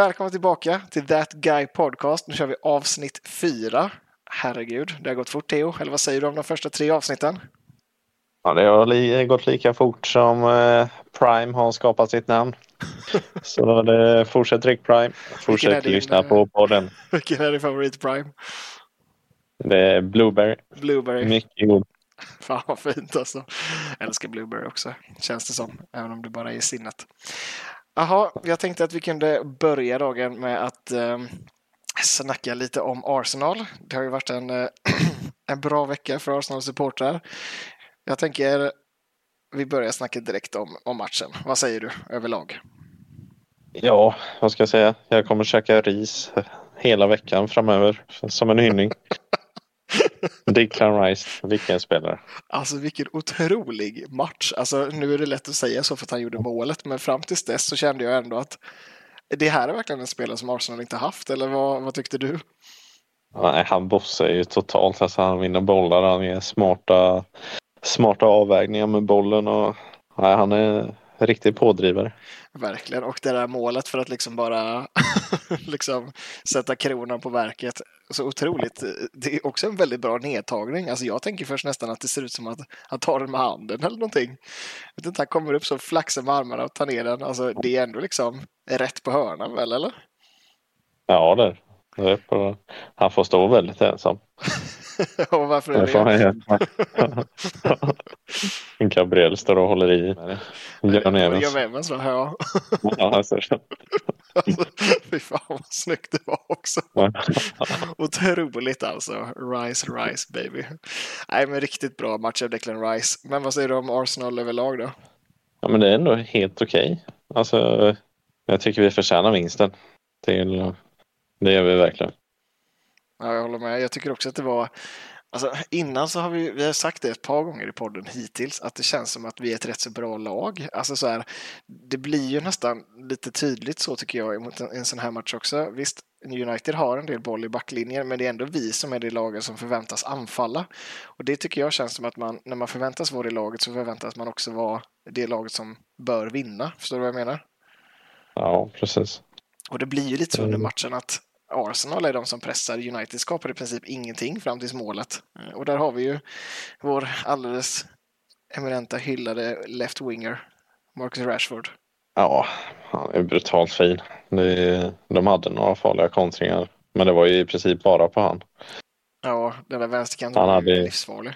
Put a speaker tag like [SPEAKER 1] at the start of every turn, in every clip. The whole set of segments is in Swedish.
[SPEAKER 1] Välkommen tillbaka till That Guy Podcast. Nu kör vi avsnitt fyra. Herregud, det har gått fort Theo. Eller vad säger du om de första tre avsnitten?
[SPEAKER 2] Ja, det har gått lika fort som eh, Prime har skapat sitt namn. Så det fortsätt Rick Prime. Fortsätt din, lyssna på podden.
[SPEAKER 1] Vilken är din favorit Prime?
[SPEAKER 2] Det är Blueberry.
[SPEAKER 1] Blueberry.
[SPEAKER 2] Mycket god.
[SPEAKER 1] Fan vad fint alltså. Jag älskar Blueberry också, känns det som. Även om det bara är sinnet. Jaha, jag tänkte att vi kunde börja dagen med att eh, snacka lite om Arsenal. Det har ju varit en, eh, en bra vecka för Arsenal-supportrar. Jag tänker vi börjar snacka direkt om, om matchen. Vad säger du överlag?
[SPEAKER 2] Ja, vad ska jag säga? Jag kommer käka ris hela veckan framöver som en hyllning. Declan Rice, vilken spelare.
[SPEAKER 1] Alltså vilken otrolig match. Alltså nu är det lätt att säga så för att han gjorde målet, men fram tills dess så kände jag ändå att det här är verkligen en spelare som Arsenal inte haft, eller vad, vad tyckte du?
[SPEAKER 2] Nej, han bossar ju totalt. Alltså, han vinner bollar, han ger smarta, smarta avvägningar med bollen och nej, han är riktig pådrivare.
[SPEAKER 1] Verkligen, och det där målet för att liksom bara liksom sätta kronan på verket. Så otroligt. Det är också en väldigt bra nedtagning. Alltså jag tänker först nästan att det ser ut som att han tar den med handen eller någonting. Jag vet inte, han kommer upp så flaxar med armarna och tar ner den. Alltså det är ändå liksom rätt på hörnan väl, eller?
[SPEAKER 2] Ja, det är på... Han får stå väldigt ensam.
[SPEAKER 1] och varför är det?
[SPEAKER 2] Gabriel står och håller i.
[SPEAKER 1] John Evans. John Evans va? Ja.
[SPEAKER 2] ja alltså.
[SPEAKER 1] Fy fan vad snyggt det var också. Otroligt alltså. Rice, Rice baby. Nej men riktigt bra match av Declan Rice. Men vad säger du om Arsenal överlag då?
[SPEAKER 2] Ja men det är ändå helt okej. Okay. Alltså jag tycker vi förtjänar vinsten. Till, det gör vi verkligen.
[SPEAKER 1] Ja, jag håller med. Jag tycker också att det var Alltså, innan så har vi, vi har sagt det ett par gånger i podden hittills, att det känns som att vi är ett rätt så bra lag. Alltså så här, det blir ju nästan lite tydligt så tycker jag mot en, en sån här match också. Visst, United har en del boll i backlinjen, men det är ändå vi som är det laget som förväntas anfalla. Och det tycker jag känns som att man, när man förväntas vara det laget så förväntas man också vara det laget som bör vinna. Förstår du vad jag menar?
[SPEAKER 2] Ja, precis.
[SPEAKER 1] Och det blir ju lite så under mm. matchen att Arsenal är de som pressar. United skapar i princip ingenting fram till målet. Och där har vi ju vår alldeles eminenta hyllade left-winger, Marcus Rashford.
[SPEAKER 2] Ja, han är brutalt fin. de hade några farliga kontringar, men det var ju i princip bara på han.
[SPEAKER 1] Ja, den där vänsterkanten var hade... livsfarlig.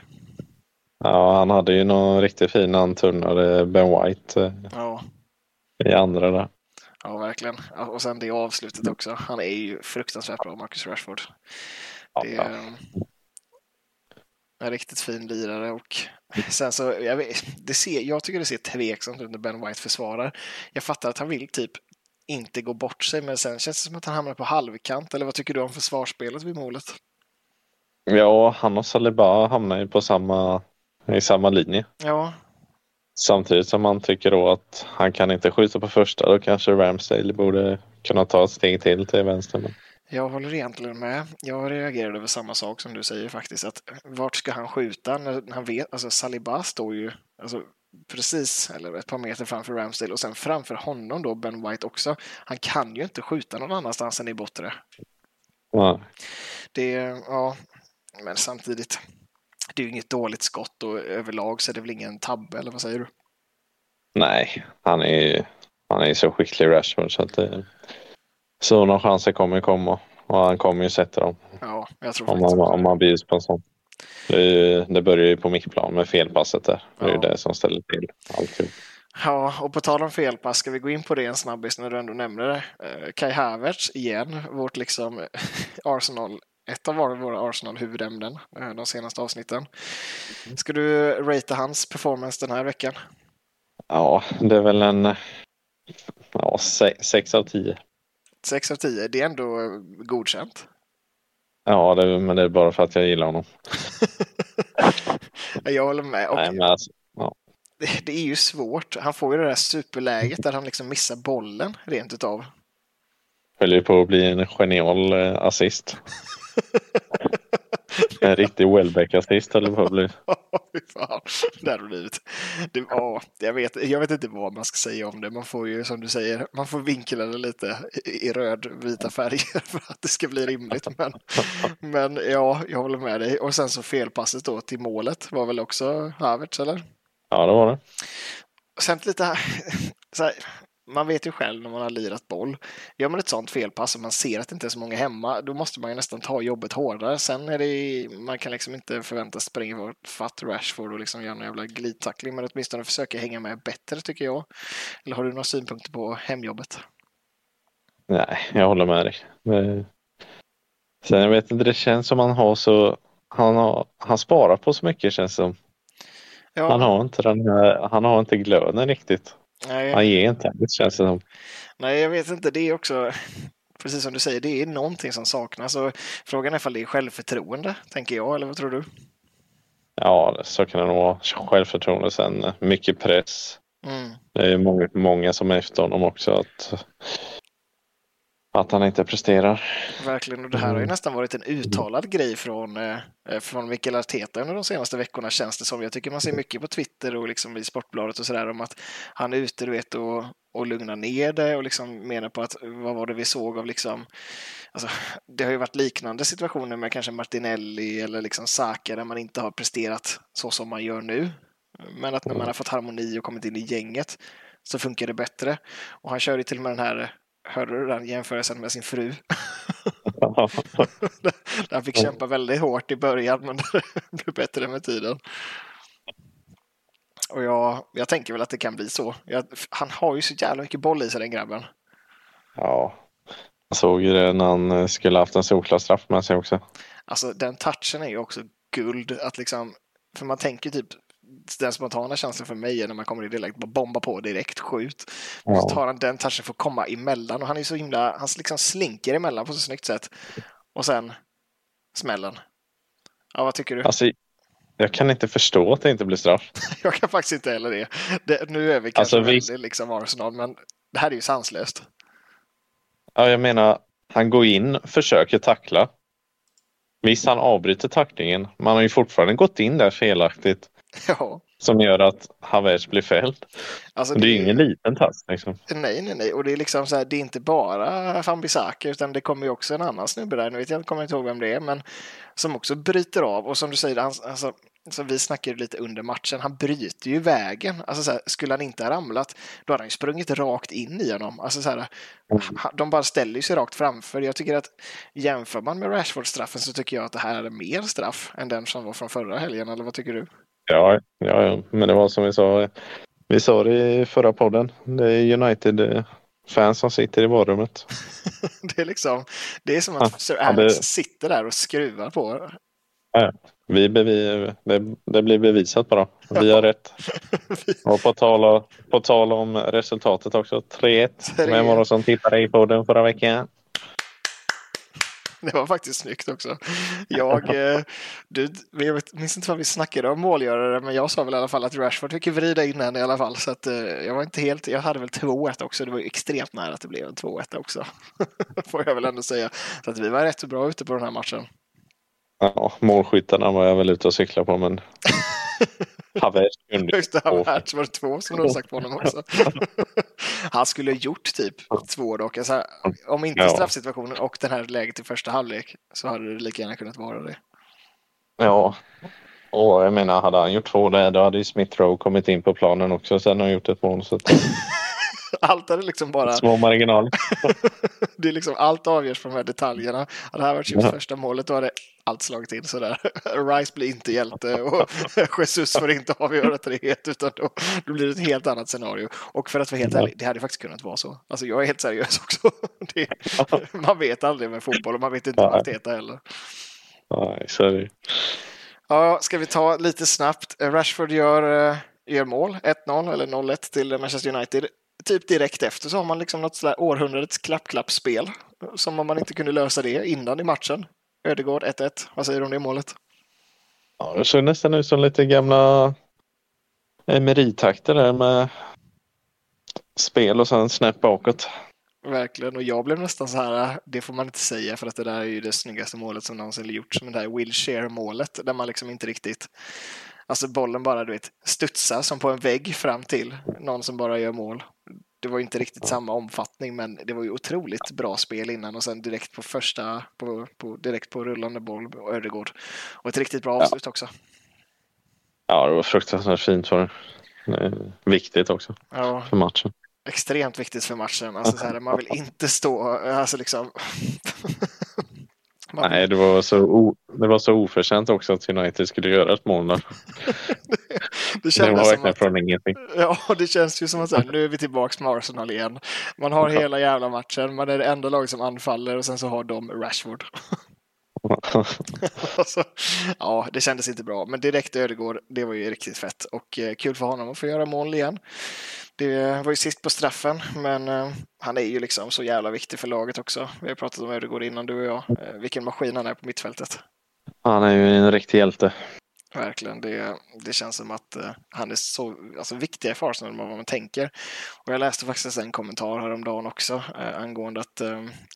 [SPEAKER 2] Ja, han hade ju någon riktigt fin antunnare Ben White eh, ja. i andra där.
[SPEAKER 1] Ja, verkligen. Och sen det avslutet också. Han är ju fruktansvärt bra, Marcus Rashford. Det är en riktigt fin lirare och sen så, jag, vet, det ser, jag tycker det ser tveksamt ut när Ben White försvarar. Jag fattar att han vill typ inte gå bort sig, men sen känns det som att han hamnar på halvkant. Eller vad tycker du om försvarsspelet vid målet?
[SPEAKER 2] Ja, han och Saliba hamnar ju på samma, i samma linje.
[SPEAKER 1] Ja,
[SPEAKER 2] Samtidigt som man tycker då att han kan inte skjuta på första, då kanske Ramsdale borde kunna ta ett steg till till vänster. Men...
[SPEAKER 1] Jag håller egentligen med. Jag reagerade över samma sak som du säger faktiskt. Att vart ska han skjuta när han vet? Alltså Saliba står ju alltså, precis, eller ett par meter framför Ramsdale och sen framför honom då Ben White också. Han kan ju inte skjuta någon annanstans än i bortre.
[SPEAKER 2] Ja.
[SPEAKER 1] Det, ja, men samtidigt det är ju inget dåligt skott och överlag så är det väl ingen tabbe, eller vad säger du?
[SPEAKER 2] Nej, han är han är så skicklig Rashford så att det, sådana chanser kommer komma och han kommer ju sätta dem.
[SPEAKER 1] Ja, jag tror
[SPEAKER 2] om man, om man bjuds på en sån. Det, det börjar ju på mittplan med felpasset där. Det är ju det som ställer till alltid.
[SPEAKER 1] Ja, och på tal om felpass, ska vi gå in på det en snabbis när du ändå nämner det? Eh, Kai Havertz igen, vårt liksom Arsenal ett av våra Arsenal-huvudämnen eh, de senaste avsnitten. Ska du ratea hans performance den här veckan?
[SPEAKER 2] Ja, det är väl en ja, 6 av 10.
[SPEAKER 1] 6 av 10, det är ändå eh, godkänt.
[SPEAKER 2] Ja, det, men det är bara för att jag gillar honom.
[SPEAKER 1] jag håller med. Och
[SPEAKER 2] Nej, alltså, ja.
[SPEAKER 1] det, det, är ju svårt. Han får ju det där superläget där han liksom missar bollen rent utav.
[SPEAKER 2] Höll ju på att bli en genial eh, assist. En riktig Welbeck-assist höll det på att bli.
[SPEAKER 1] Det hade blivit. Det, ja, jag, vet, jag vet inte vad man ska säga om det. Man får ju, som du säger, man får vinkla det lite i, i röd-vita färger för att det ska bli rimligt. Men, men ja, jag håller med dig. Och sen så felpasset då till målet var väl också Havertz, eller?
[SPEAKER 2] Ja, det var det.
[SPEAKER 1] Sen lite så här, man vet ju själv när man har lirat boll. Gör man ett sånt felpass och man ser att det inte är så många hemma, då måste man ju nästan ta jobbet hårdare. Sen är det, man kan liksom inte förväntas springa fatt Rashford och liksom göra en jävla glidtackling, men åtminstone försöka hänga med bättre tycker jag. Eller har du några synpunkter på hemjobbet?
[SPEAKER 2] Nej, jag håller med dig. Men... Sen jag vet inte, det känns som han har så, han, har, han sparar på så mycket känns det som. Ja. Han har inte den här, han har inte glöden riktigt. Nej. Han ger inte det känns det som.
[SPEAKER 1] Nej, jag vet inte. Det är också, precis som du säger, det är någonting som saknas. Och frågan är ifall det är självförtroende, tänker jag, eller vad tror du?
[SPEAKER 2] Ja, så kan det nog vara. Självförtroende sen, mycket press. Mm. Det är många, många som är efter honom också. Att att han inte presterar.
[SPEAKER 1] Verkligen, och det här har ju mm. nästan varit en uttalad grej från, eh, från Mikael Arteta under de senaste veckorna känns det som. Jag tycker man ser mycket på Twitter och liksom i Sportbladet och sådär om att han är ute du vet, och, och lugnar ner det och liksom menar på att vad var det vi såg av liksom Alltså, det har ju varit liknande situationer med kanske Martinelli eller liksom Saka där man inte har presterat så som man gör nu. Men att när man har fått harmoni och kommit in i gänget så funkar det bättre. Och han kör ju till och med den här Hörde du den jämförelsen med sin fru? Han fick kämpa väldigt hårt i början men det blev bättre med tiden. Och jag, jag tänker väl att det kan bli så. Jag, han har ju så jävla mycket boll i sig den grabben.
[SPEAKER 2] Ja, jag såg ju det när han eh, skulle haft en solklar straff med sig också.
[SPEAKER 1] Alltså den touchen är ju också guld. Att liksom, för man tänker typ den spontana känslan för mig är när man kommer i läget, bara bomba på direkt, skjut. Ja. Så tar han den touchen för att komma emellan och han är så himla, han liksom slinker emellan på så snyggt sätt. Och sen smällen. Ja, vad tycker du?
[SPEAKER 2] Alltså, jag kan inte förstå att det inte blir straff.
[SPEAKER 1] jag kan faktiskt inte heller det. det nu är vi kanske alltså, väldigt liksom Arsenal, men det här är ju sanslöst.
[SPEAKER 2] Ja, jag menar, han går in, försöker tackla. Visst, han avbryter tacklingen. Man har ju fortfarande gått in där felaktigt. Ja. Som gör att Havertz blir fälld. Alltså det, det är ingen liten tass. Liksom.
[SPEAKER 1] Nej, nej, nej. Och det är liksom så här, det är inte bara Fambisaka utan det kommer ju också en annan snubbe där. Nu vet jag, kommer inte ihåg vem det är, men som också bryter av. Och som du säger, han, alltså, så vi snackade lite under matchen, han bryter ju vägen. Alltså så här, skulle han inte ha ramlat, då hade han ju sprungit rakt in i honom. Alltså så här, mm. De bara ställer sig rakt framför. Jag tycker att jämför man med Rashford-straffen så tycker jag att det här är mer straff än den som var från förra helgen, eller vad tycker du?
[SPEAKER 2] Ja, ja, ja, men det var som vi sa. Vi sa det i förra podden. Det är United-fans som sitter i varummet.
[SPEAKER 1] det är liksom, det är som att Sir Alex ja, det... sitter där och skruvar på.
[SPEAKER 2] Ja, vi bevi, det, det blir bevisat bara. Vi har rätt. Och på tal, på tal om resultatet också. 3-1. Vem var det som tittade i podden förra veckan?
[SPEAKER 1] Det var faktiskt snyggt också. Jag, eh, du, jag minns inte vad vi snackade om målgörare, men jag sa väl i alla fall att Rashford fick vrida in en i alla fall. Så att, eh, jag var inte helt, jag hade väl 2-1 också. Det var extremt nära att det blev en 2-1 också. Får jag väl ändå säga. Så att vi var rätt så bra ute på den här matchen.
[SPEAKER 2] Ja, målskyttarna var jag väl ute och cykla på, men
[SPEAKER 1] Havertz kunde Just det, Havertz var det två som du har sagt på honom också. Han skulle ha gjort typ två dock. Alltså, om inte straffsituationen och den här läget i första halvlek så hade det lika gärna kunnat vara det.
[SPEAKER 2] Ja, och jag menar hade han gjort två där då hade ju Smith Rowe kommit in på planen också sen har han gjort ett mål. Så att...
[SPEAKER 1] allt är liksom bara...
[SPEAKER 2] Små marginaler.
[SPEAKER 1] det är liksom, allt avgörs från de här detaljerna. Hade det här varit Chips ja. första målet då hade allt slagit in sådär. Rice blir inte hjälte och Jesus får inte avgöra 3-1 utan då, då blir det ett helt annat scenario. Och för att vara helt ärlig, det hade faktiskt kunnat vara så. Alltså jag är helt seriös också. Det, man vet aldrig med fotboll och man vet inte med Arteta heller.
[SPEAKER 2] Nej, så är det.
[SPEAKER 1] Ja, ska vi ta lite snabbt. Rashford gör, eh, gör mål, 1-0 eller 0-1 till Manchester United typ direkt efter så har man liksom något sådär århundradets klapp-klapp-spel. Som om man inte kunde lösa det innan i matchen. Ödegård 1-1. Vad säger du om det målet?
[SPEAKER 2] Ja, det såg nästan ut som lite gamla Emery-takter där med spel och sen snäpp bakåt.
[SPEAKER 1] verkligen. Och jag blev nästan så här, det får man inte säga för att det där är ju det snyggaste målet som någonsin gjorts. Men det här Wilshire-målet där man liksom inte riktigt, alltså bollen bara du vet studsar som på en vägg fram till någon som bara gör mål. Det var inte riktigt samma omfattning, men det var ju otroligt bra spel innan och sen direkt på första, på, på direkt på rullande boll och Ödegård. Och ett riktigt bra avslut ja. också.
[SPEAKER 2] Ja, det var fruktansvärt fint för Viktigt också ja. för matchen.
[SPEAKER 1] Extremt viktigt för matchen. Alltså, så här, man vill inte stå, alltså liksom.
[SPEAKER 2] Nej, det var, så o, det var så oförtjänt också att United skulle göra ett mål det, det, det var verkligen att, från ingenting.
[SPEAKER 1] Ja, det känns ju som att här, nu är vi tillbaka med Arsenal igen. Man har hela jävla matchen, man är det enda lag som anfaller och sen så har de Rashford alltså, ja, det kändes inte bra, men direkt Ödegård, det var ju riktigt fett och eh, kul för honom att få göra mål igen. Det var ju sist på straffen, men eh, han är ju liksom så jävla viktig för laget också. Vi har pratat om Ödegård innan, du och jag. Eh, vilken maskin han är på mittfältet.
[SPEAKER 2] Han är ju en riktig hjälte.
[SPEAKER 1] Verkligen. Det, det känns som att uh, han är så alltså, viktigare för Arsenal än vad man tänker. Och jag läste faktiskt en kommentar häromdagen också uh, angående att, uh,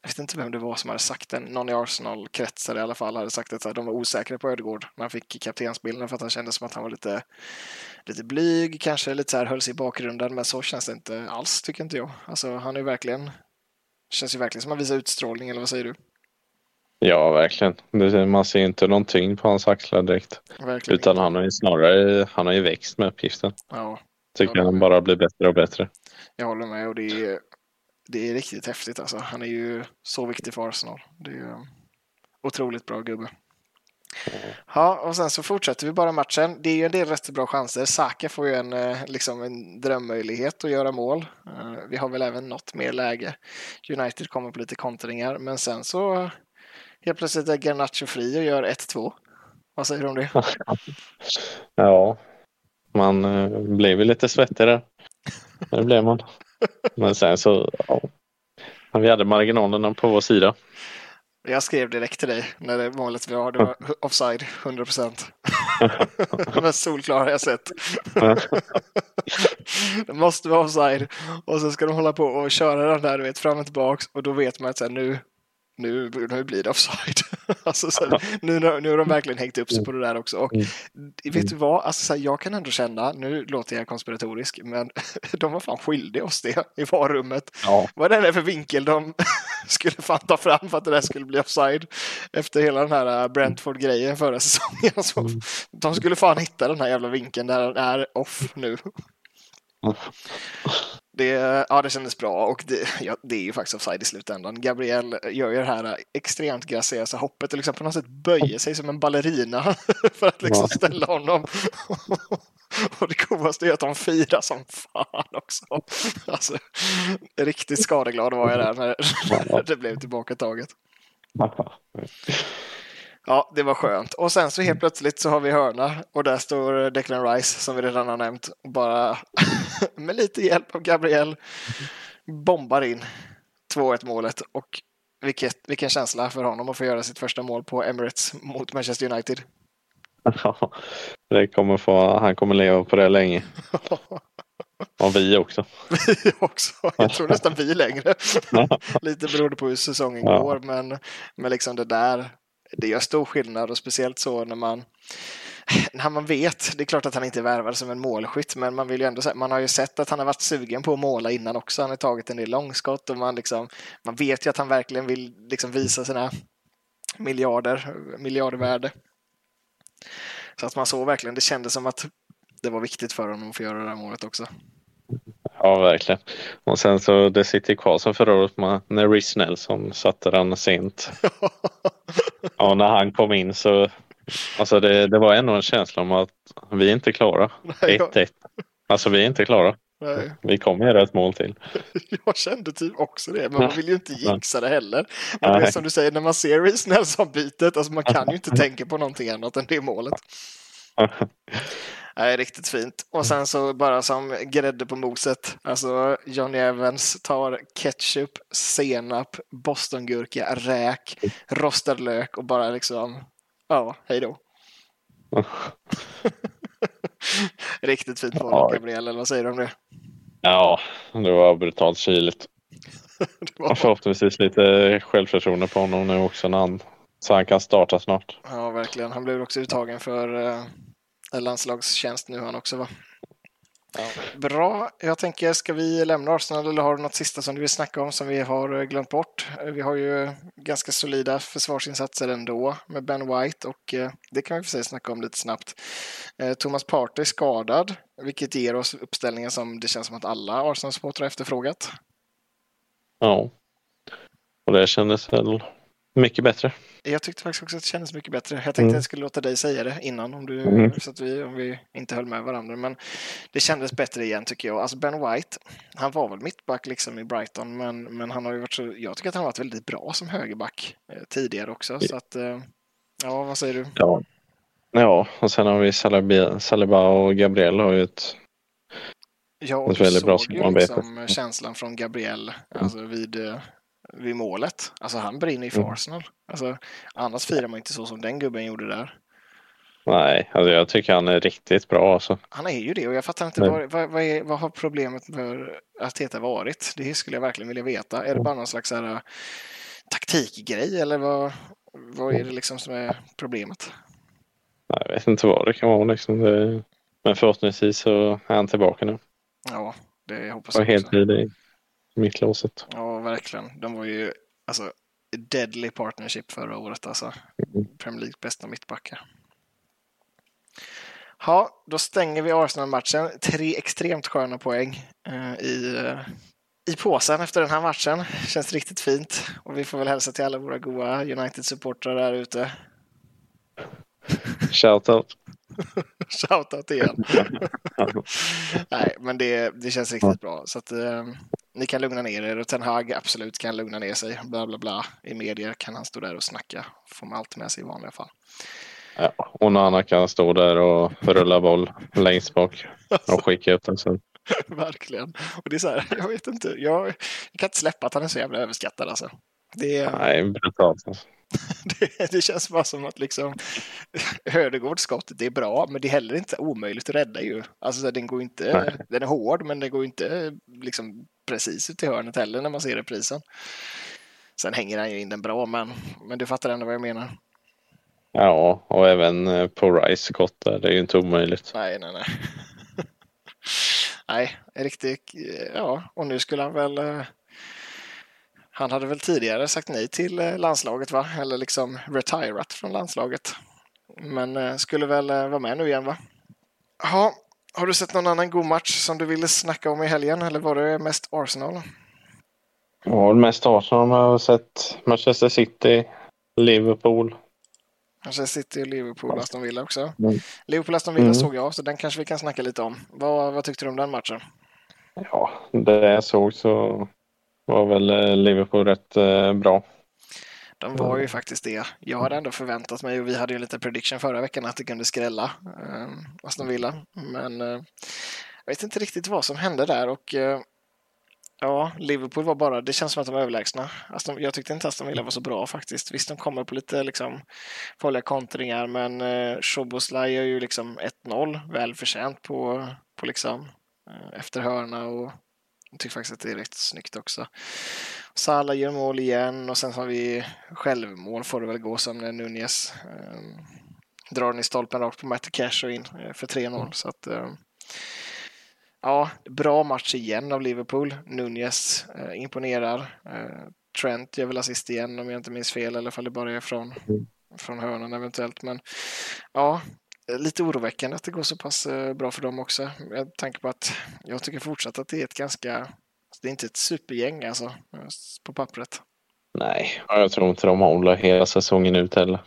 [SPEAKER 1] jag vet inte vem det var som hade sagt det, någon i Arsenal-kretsar i alla fall hade sagt att de var osäkra på Ödegård när han fick kaptensbilden för att han kände som att han var lite, lite blyg, kanske lite så här höll sig i bakgrunden, men så känns det inte alls tycker inte jag. Alltså han är verkligen, känns ju verkligen som att han visar utstrålning, eller vad säger du?
[SPEAKER 2] Ja, verkligen. Man ser inte någonting på hans axlar direkt. Verkligen Utan inte. han har ju snarare han har ju växt med uppgiften. Ja, Tycker han bara blir bättre och bättre.
[SPEAKER 1] Jag håller med och det är, det är riktigt häftigt alltså. Han är ju så viktig för Arsenal. Det är otroligt bra gubbe. Ja, och sen så fortsätter vi bara matchen. Det är ju en del rätt bra chanser. Saka får ju en, eh, liksom en drömmöjlighet att göra mål. Eh, vi har väl även något mer läge. United kommer på lite kontringar, men sen så Helt plötsligt är Garnacho fri och gör 1-2. Vad säger du om det?
[SPEAKER 2] ja, man eh, blev ju lite svettig där. Det blev man. Men sen så, ja. Vi hade marginalerna på vår sida.
[SPEAKER 1] Jag skrev direkt till dig när det målet vi har, det var offside 100 procent. Men solklar har jag sett. det måste vara offside. Och så ska de hålla på och köra den där du vet, fram och tillbaks och då vet man att här, nu, nu, nu blir det offside. alltså, så, nu, nu har de verkligen hängt upp sig på det där också. Och mm. vet du vad, alltså, så jag kan ändå känna, nu låter jag konspiratorisk, men de var fan skyldiga oss det i varummet. Ja. Vad är det för vinkel de skulle fan ta fram för att det där skulle bli offside efter hela den här äh, Brentford-grejen förra säsongen. Alltså, de skulle fan hitta den här jävla vinkeln där den är off nu. Det, ja, det kändes bra och det, ja, det är ju faktiskt offside i slutändan. Gabriel gör ju det här extremt graciösa hoppet liksom på något sätt böjer sig som en ballerina för att liksom ställa honom. och det coolaste är att de firar som fan också. Alltså, riktigt skadeglad var jag där när, när det blev tillbakataget. Ja, det var skönt. Och sen så helt mm. plötsligt så har vi hörna och där står Declan Rice som vi redan har nämnt. Och bara med lite hjälp av Gabriel bombar in 2-1 målet. Och vilket, vilken känsla för honom att få göra sitt första mål på Emirates mot Manchester United.
[SPEAKER 2] Ja, det kommer få, han kommer leva på det länge. Och vi också.
[SPEAKER 1] Vi också. Jag tror nästan vi längre. Lite beroende på hur säsongen ja. går. Men, men liksom det där det gör stor skillnad och speciellt så när man när man vet, det är klart att han inte är värvad som en målskytt, men man vill ju ändå man har ju sett att han har varit sugen på att måla innan också. Han har tagit en del långskott och man liksom, man vet ju att han verkligen vill liksom visa sina miljarder, miljardvärde. Så att man såg verkligen, det kändes som att det var viktigt för honom att få göra det här målet också.
[SPEAKER 2] Ja, verkligen. Och sen så det sitter kvar som förra året med när Rhys Nelson satte den sent. ja, när han kom in så alltså det, det var ändå en känsla om att vi är inte klara. 1-1. Alltså vi är inte klara. Nej. Vi kommer göra ett mål till.
[SPEAKER 1] Jag kände typ också det, men man vill ju inte jinxa det heller. Men det är som du säger, när man ser Rhys Nelson-bytet, alltså man kan ju inte tänka på någonting annat än det målet. Nej, riktigt fint. Och sen så bara som grädde på moset, alltså Johnny Evans tar ketchup, senap, bostongurka, räk, rostad lök och bara liksom, ja, hej då. riktigt fint mål, ja. Gabriel, eller vad säger du om det?
[SPEAKER 2] Ja, det var brutalt kyligt. var... Förhoppningsvis lite självförtroende på honom nu också när han, så han kan starta snart.
[SPEAKER 1] Ja, verkligen. Han blev också uttagen för eh, landslagstjänst nu han också va? Ja. Bra, jag tänker ska vi lämna Arsenal eller har du något sista som du vill snacka om som vi har glömt bort? Vi har ju ganska solida försvarsinsatser ändå med Ben White och eh, det kan vi för sig snacka om lite snabbt. Eh, Thomas Partey skadad, vilket ger oss uppställningen som det känns som att alla Arsenal-supportrar efterfrågat.
[SPEAKER 2] Ja, och det kändes väl mycket bättre.
[SPEAKER 1] Jag tyckte faktiskt också att det kändes mycket bättre. Jag tänkte mm. att jag skulle låta dig säga det innan om, du, mm. så att vi, om vi inte höll med varandra. Men det kändes bättre igen tycker jag. Alltså Ben White, han var väl mittback liksom i Brighton, men, men han har ju varit så, jag tycker att han har varit väldigt bra som högerback eh, tidigare också. Så att, eh, ja, vad säger du?
[SPEAKER 2] Ja, ja och sen har vi Saliba och Gabriel har ju ett
[SPEAKER 1] Ja, och du såg ju liksom känslan från Gabriel alltså vid, eh, vid målet. Alltså han brinner ju för mm. Arsenal. Alltså, annars firar man inte så som den gubben gjorde där.
[SPEAKER 2] Nej, alltså jag tycker han är riktigt bra. Alltså.
[SPEAKER 1] Han är ju det och jag fattar inte vad, vad, vad, är, vad har problemet för Arteta varit? Det skulle jag verkligen vilja veta. Är det bara någon slags här, uh, taktikgrej eller vad, vad är det liksom som är problemet?
[SPEAKER 2] Jag vet inte vad det kan vara liksom. Det, men förhoppningsvis så är han tillbaka nu.
[SPEAKER 1] Ja, det hoppas jag.
[SPEAKER 2] Och helt i mittlåset.
[SPEAKER 1] Ja, verkligen. De var ju alltså deadly partnership förra året alltså. Premier League bästa mittbackar. Ja, då stänger vi Arsenal-matchen. Tre extremt sköna poäng eh, i, eh, i påsen efter den här matchen. Känns riktigt fint. Och vi får väl hälsa till alla våra goa United-supportrar där ute.
[SPEAKER 2] Shoutout.
[SPEAKER 1] Shoutout igen. Nej, men det, det känns riktigt bra. Så att, eh, ni kan lugna ner er och Ten Hag absolut kan lugna ner sig. Bla, bla, bla. I medier kan han stå där och snacka. Får man allt med sig i vanliga fall.
[SPEAKER 2] Ja, och Nana kan stå där och rulla boll längst bak och skicka ut den sen.
[SPEAKER 1] Verkligen. Och det är så här, jag vet inte. Jag, jag, kan inte släppa att han är så jävla överskattad alltså.
[SPEAKER 2] Det, Nej, brutalt. Alltså.
[SPEAKER 1] det, det, känns bara som att liksom Hödegårds skott, det är bra, men det är heller inte omöjligt att rädda ju. Alltså den går inte, den är hård, men den går inte liksom precis ut i hörnet heller när man ser reprisen. Sen hänger han ju in den bra, men, men du fattar ändå vad jag menar.
[SPEAKER 2] Ja, och även eh, på Rice skott där, det är ju inte omöjligt.
[SPEAKER 1] Nej, nej, nej. nej, riktigt, ja, och nu skulle han väl eh, han hade väl tidigare sagt nej till eh, landslaget, va? Eller liksom retirat från landslaget. Men skulle väl vara med nu igen, va? Ja, har du sett någon annan god match som du ville snacka om i helgen eller var det mest Arsenal?
[SPEAKER 2] Ja, mest Arsenal. Jag har sett Manchester City, Liverpool.
[SPEAKER 1] Manchester City, Liverpool, Aston Villa också. Mm. Liverpool, Aston Villa mm. såg jag, så den kanske vi kan snacka lite om. Vad, vad tyckte du om den matchen?
[SPEAKER 2] Ja, det jag såg så var väl eh, Liverpool rätt eh, bra.
[SPEAKER 1] De var ju faktiskt det. Jag hade ändå förväntat mig, och vi hade ju lite prediction förra veckan, att det kunde skrälla eh, Aston Villa. Men eh, jag vet inte riktigt vad som hände där och eh, ja, Liverpool var bara, det känns som att de var överlägsna. Aston, jag tyckte inte Aston Villa var så bra faktiskt. Visst, de kommer på lite liksom farliga kontringar, men eh, Shoboslaj är ju liksom 1-0, välförtjänt på, på liksom eh, efter hörna och jag tycker faktiskt att det är rätt snyggt också. Salah gör mål igen och sen har vi självmål får det väl gå som när Nunez eh, drar den i stolpen rakt på Matty Cash och in eh, för 3-0. Så att, eh, ja, bra match igen av Liverpool. Nunez eh, imponerar. Eh, Trent gör väl assist igen om jag inte minns fel, alla fall det bara är från, mm. från hörnan eventuellt. Men ja, lite oroväckande att det går så pass eh, bra för dem också. Med tanke på att jag tycker fortsatt att det är ett ganska, det är inte ett supergäng alltså på pappret.
[SPEAKER 2] Nej, jag tror inte de håller hela säsongen ut heller.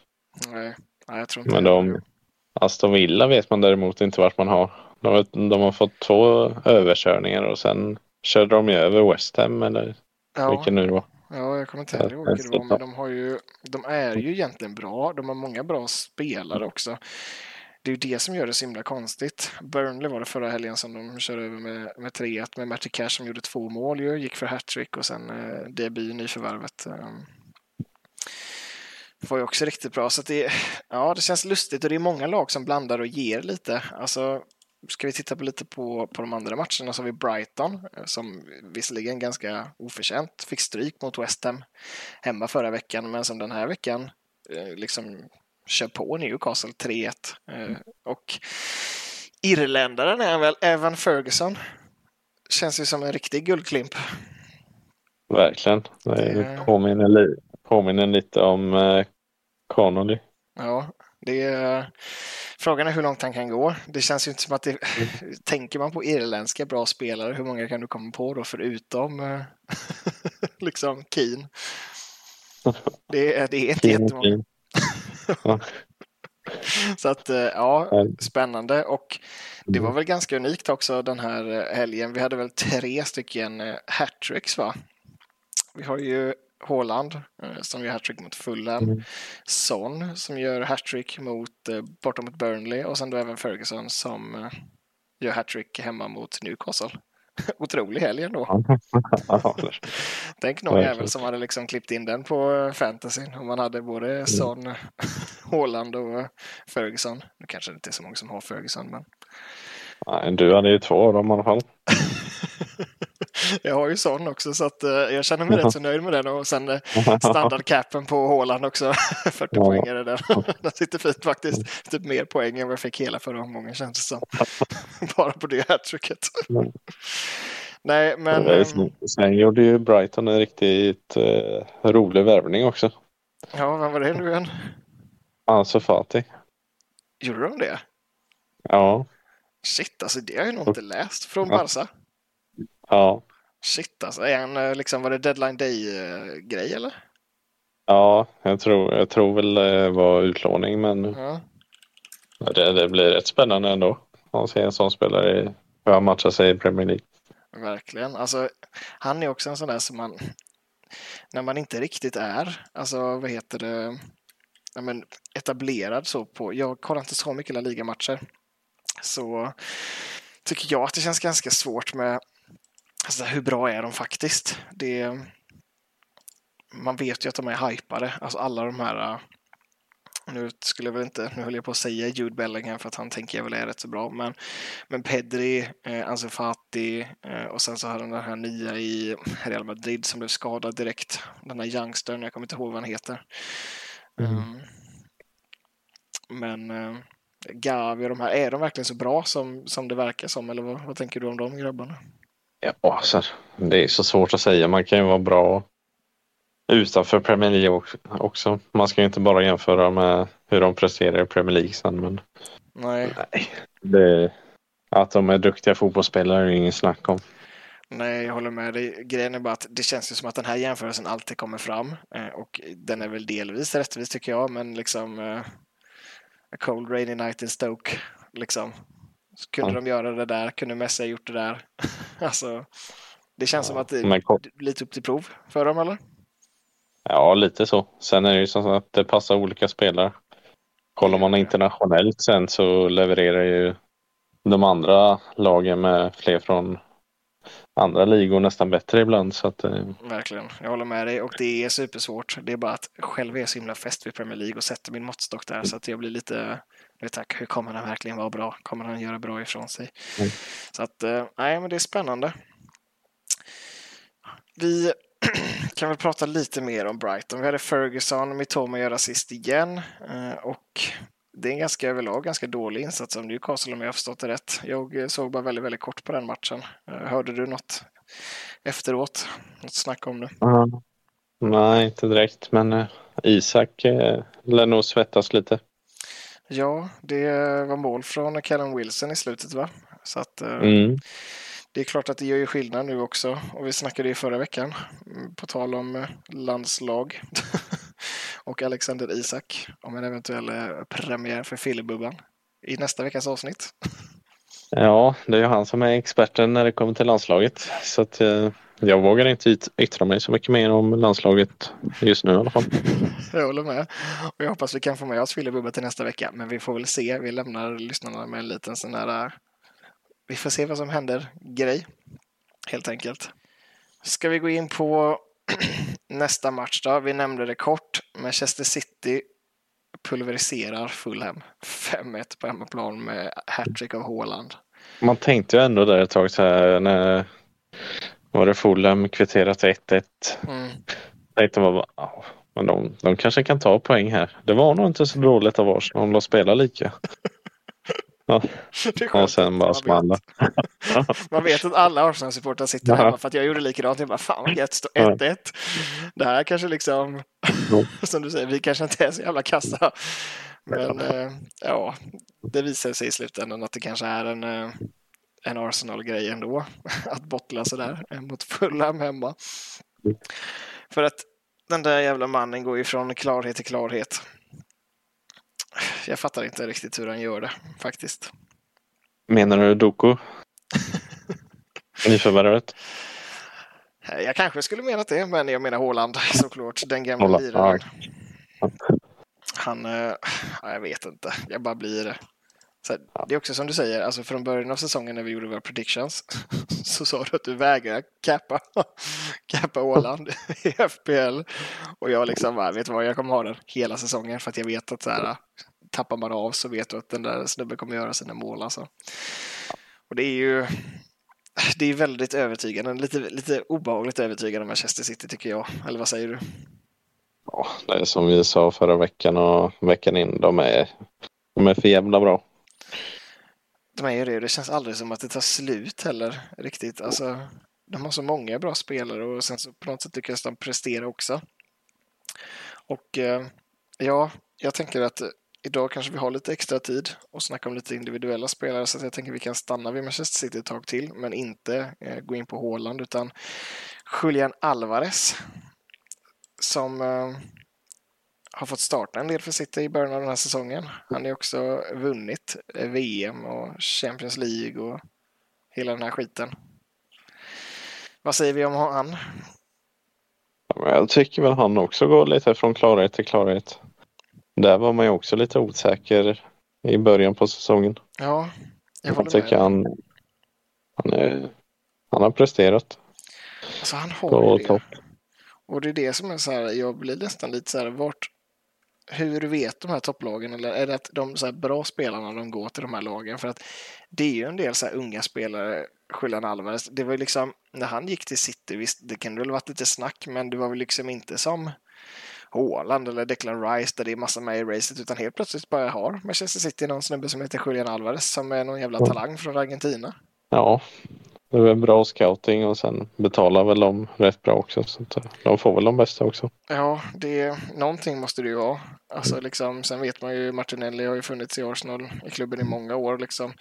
[SPEAKER 1] Nej, nej jag tror inte
[SPEAKER 2] Men de, Aston Villa vet man däremot inte vart man har. De, de har fått två överkörningar och sen körde de ju över West Ham eller ja. vilken nu det var.
[SPEAKER 1] Ja, jag kommer inte heller ihåg det var, men de, har ju, de är ju egentligen bra. De har många bra spelare också det är ju det som gör det så himla konstigt. Burnley var det förra helgen som de körde över med, med 3-1 med Matty Cash som gjorde två mål ju, gick för hattrick och sen eh, DB nyförvärvet. Eh, var ju också riktigt bra. Så det, ja, det känns lustigt och det är många lag som blandar och ger lite. Alltså, ska vi titta på lite på, på de andra matcherna så har vi Brighton eh, som visserligen ganska oförtjänt fick stryk mot West Ham hemma förra veckan men som den här veckan eh, liksom kör på Newcastle 3-1. Eh, och irländaren är väl Evan Ferguson. Känns ju som en riktig guldklimp.
[SPEAKER 2] Verkligen. Det påminner, li påminner lite om eh, Connolly.
[SPEAKER 1] Ja, det är, frågan är hur långt han kan gå. Det känns ju inte som att det, tänker man på irländska bra spelare, hur många kan du komma på då förutom eh, liksom Keen? Det är, det är inte jättemånga. Så att eh, ja, spännande och det var väl ganska unikt också den här eh, helgen. Vi hade väl tre stycken hattricks va? Vi har ju Haaland eh, som gör hattrick mot Fulham. Mm. Son som gör hattrick mot, eh, borta mot Burnley och sen då även Ferguson som eh, gör hattrick hemma mot Newcastle. Otrolig helg ändå. Tänk någon jävel som hade liksom klippt in den på fantasyn. Om man hade både mm. Son, Haaland och Ferguson. Nu kanske det inte är så många som har Ferguson men.
[SPEAKER 2] Nej, du hade ju två av dem i alla fall.
[SPEAKER 1] jag har ju sån också så att uh, jag känner mig rätt så nöjd med den och sen uh, standardcapen på Håland också. 40 ja. poäng är det där. den sitter fint faktiskt. Typ mer poäng än vad jag fick hela förra omgången känns det som. Bara på det hattricket. Mm. Nej, men...
[SPEAKER 2] Ehm, sen gjorde ju Brighton en riktigt uh, rolig värvning också.
[SPEAKER 1] Ja, vem var det nu igen?
[SPEAKER 2] Ansu Fati.
[SPEAKER 1] Gjorde de det?
[SPEAKER 2] Ja.
[SPEAKER 1] Shit, alltså det har jag nog inte läst från Barca.
[SPEAKER 2] Ja.
[SPEAKER 1] Shit alltså, är han, eh, liksom, var det deadline day-grej eller?
[SPEAKER 2] Ja, jag tror, jag tror väl det var utlåning men ja. det, det blir rätt spännande ändå. Att se en sån spelare hur han matchar sig i Premier League.
[SPEAKER 1] Verkligen. Alltså, han är också en sån där som man, när man inte riktigt är, alltså vad heter det, ja, men, etablerad så på, jag kollar inte så mycket La Liga-matcher, så tycker jag att det känns ganska svårt med Alltså, hur bra är de faktiskt? Det, man vet ju att de är hypade. Alltså alla de här nu skulle jag väl inte, nu höll jag på att säga Jude Bellingham för att han tänker jag väl är rätt så bra, men, men Pedri, eh, Ansu Fati eh, och sen så har de den här nya i Real Madrid som blev skadad direkt. Den här youngstern, jag kommer inte ihåg vad han heter. Mm. Um, men eh, Gavi och de här, är de verkligen så bra som, som det verkar som eller vad, vad tänker du om de grabbarna?
[SPEAKER 2] Ja, alltså, det är så svårt att säga. Man kan ju vara bra utanför Premier League också. Man ska ju inte bara jämföra med hur de presterar i Premier League sen. Men...
[SPEAKER 1] Nej.
[SPEAKER 2] Nej det... Att de är duktiga fotbollsspelare är det ingen snack om.
[SPEAKER 1] Nej, jag håller med dig. Grejen är bara att det känns ju som att den här jämförelsen alltid kommer fram eh, och den är väl delvis rättvis tycker jag, men liksom uh, A cold rainy night in Stoke, liksom. Så kunde ja. de göra det där, kunde Messi ha gjort det där. alltså, det känns ja, som att det är lite upp till prov för dem, eller?
[SPEAKER 2] Ja, lite så. Sen är det ju som att det passar olika spelare. Kollar man internationellt sen så levererar ju de andra lagen med fler från andra ligor nästan bättre ibland. Så att, eh.
[SPEAKER 1] Verkligen, jag håller med dig och det är supersvårt. Det är bara att själv är jag så himla fäst vid Premier League och sätter min måttstock där så att jag blir lite tack, hur kommer han verkligen vara bra? Kommer han göra bra ifrån sig? Mm. Så att, eh, nej, men det är spännande. Vi kan väl prata lite mer om Brighton. Vi hade Ferguson och Mitoma göra sist igen eh, och det är en ganska överlag ganska dålig insats av Newcastle om jag har förstått det rätt. Jag eh, såg bara väldigt, väldigt kort på den matchen. Hörde du något efteråt? Något snack om det?
[SPEAKER 2] Mm. Nej, inte direkt, men Isak lär nog svettas lite.
[SPEAKER 1] Ja, det var mål från Callum Wilson i slutet va? Så att eh, mm. det är klart att det gör ju skillnad nu också. Och vi snackade ju förra veckan mm, på tal om eh, landslag och Alexander Isak om en eventuell eh, premiär för Filibubban i nästa veckas avsnitt.
[SPEAKER 2] Ja, det är ju han som är experten när det kommer till landslaget. Så att, jag vågar inte yttra mig så mycket mer om landslaget just nu i alla fall.
[SPEAKER 1] Jag håller med. Och jag hoppas vi kan få med oss Filip till nästa vecka. Men vi får väl se. Vi lämnar lyssnarna med en liten sån här... Vi får se vad som händer grej. Helt enkelt. Ska vi gå in på nästa match då? Vi nämnde det kort. Manchester City pulveriserar Fulham 5-1 på hemmaplan med hattrick av Haaland.
[SPEAKER 2] Man tänkte ju ändå där ett tag så här när var det Fulham kvitterat 1-1. Mm. Tänkte man bara, men de, de kanske kan ta poäng här. Det var nog inte så dåligt av Arsenal om de spelar lika. Ja. Och sen bara smalla.
[SPEAKER 1] Man vet att alla Arsenal-supportrar sitter hemma för att jag gjorde likadant. Jag bara, fan vad gött, 1-1. Det här kanske liksom, som du säger, vi kanske inte är så jävla kassa. Men eh, ja, det visar sig i slutändan att det kanske är en, eh, en Arsenal-grej ändå. Att bottla sådär mot Fulham hemma. Mm. För att den där jävla mannen går ju från klarhet till klarhet. Jag fattar inte riktigt hur han gör det faktiskt.
[SPEAKER 2] Menar du Doku? Nyförvärvet?
[SPEAKER 1] Jag kanske skulle menat det, men jag menar Håland såklart. Den gamla liraren. Han, äh, jag vet inte, jag bara blir här, det är också som du säger, alltså från början av säsongen när vi gjorde våra predictions så sa du att du vägrar cappa, cappa Åland i FPL. Och jag liksom bara, vet du vad, jag kommer ha den hela säsongen för att jag vet att så här, tappar man av så vet du att den där snubben kommer göra sina mål. Alltså. Och det är ju det är väldigt övertygande, lite, lite obehagligt övertygande Manchester City tycker jag. Eller vad säger du?
[SPEAKER 2] Ja, det är som vi sa förra veckan och veckan in, de är, de är för jävla bra.
[SPEAKER 1] De är det. Det känns aldrig som att det tar slut heller riktigt. Alltså, de har så många bra spelare och sen så på något sätt lyckas de prestera också. Och eh, ja, jag tänker att idag kanske vi har lite extra tid och snacka om lite individuella spelare så jag tänker att vi kan stanna vid Manchester City ett tag till men inte eh, gå in på Håland utan Julian Alvarez som eh, har fått starta en del för City i början av den här säsongen. Han har också vunnit VM och Champions League och hela den här skiten. Vad säger vi om han?
[SPEAKER 2] Jag tycker väl han också går lite från klarhet till klarhet. Där var man ju också lite osäker i början på säsongen.
[SPEAKER 1] Ja,
[SPEAKER 2] jag håller jag tycker med. Han, han, är, han har presterat.
[SPEAKER 1] Alltså han har det. Topp. Och det är det som är så här, jag blir nästan lite så här, vart, hur vet de här topplagen eller är det att de så bra spelarna de går till de här lagen? För att det är ju en del så unga spelare, Julian Alvarez, det var ju liksom när han gick till City, visst det kunde väl varit lite snack men det var väl liksom inte som Håland eller Declan Rice där det är massa med i racet utan helt plötsligt bara har Manchester City någon snubbe som heter Julian Alvarez som är någon jävla talang från Argentina.
[SPEAKER 2] Ja, det är bra scouting och sen betalar väl de rätt bra också. Så eh, de får väl de bästa också.
[SPEAKER 1] Ja, det, någonting måste det ju vara. Alltså, liksom, sen vet man ju, Martinelli har ju funnits i Arsenal i klubben i många år. Liksom,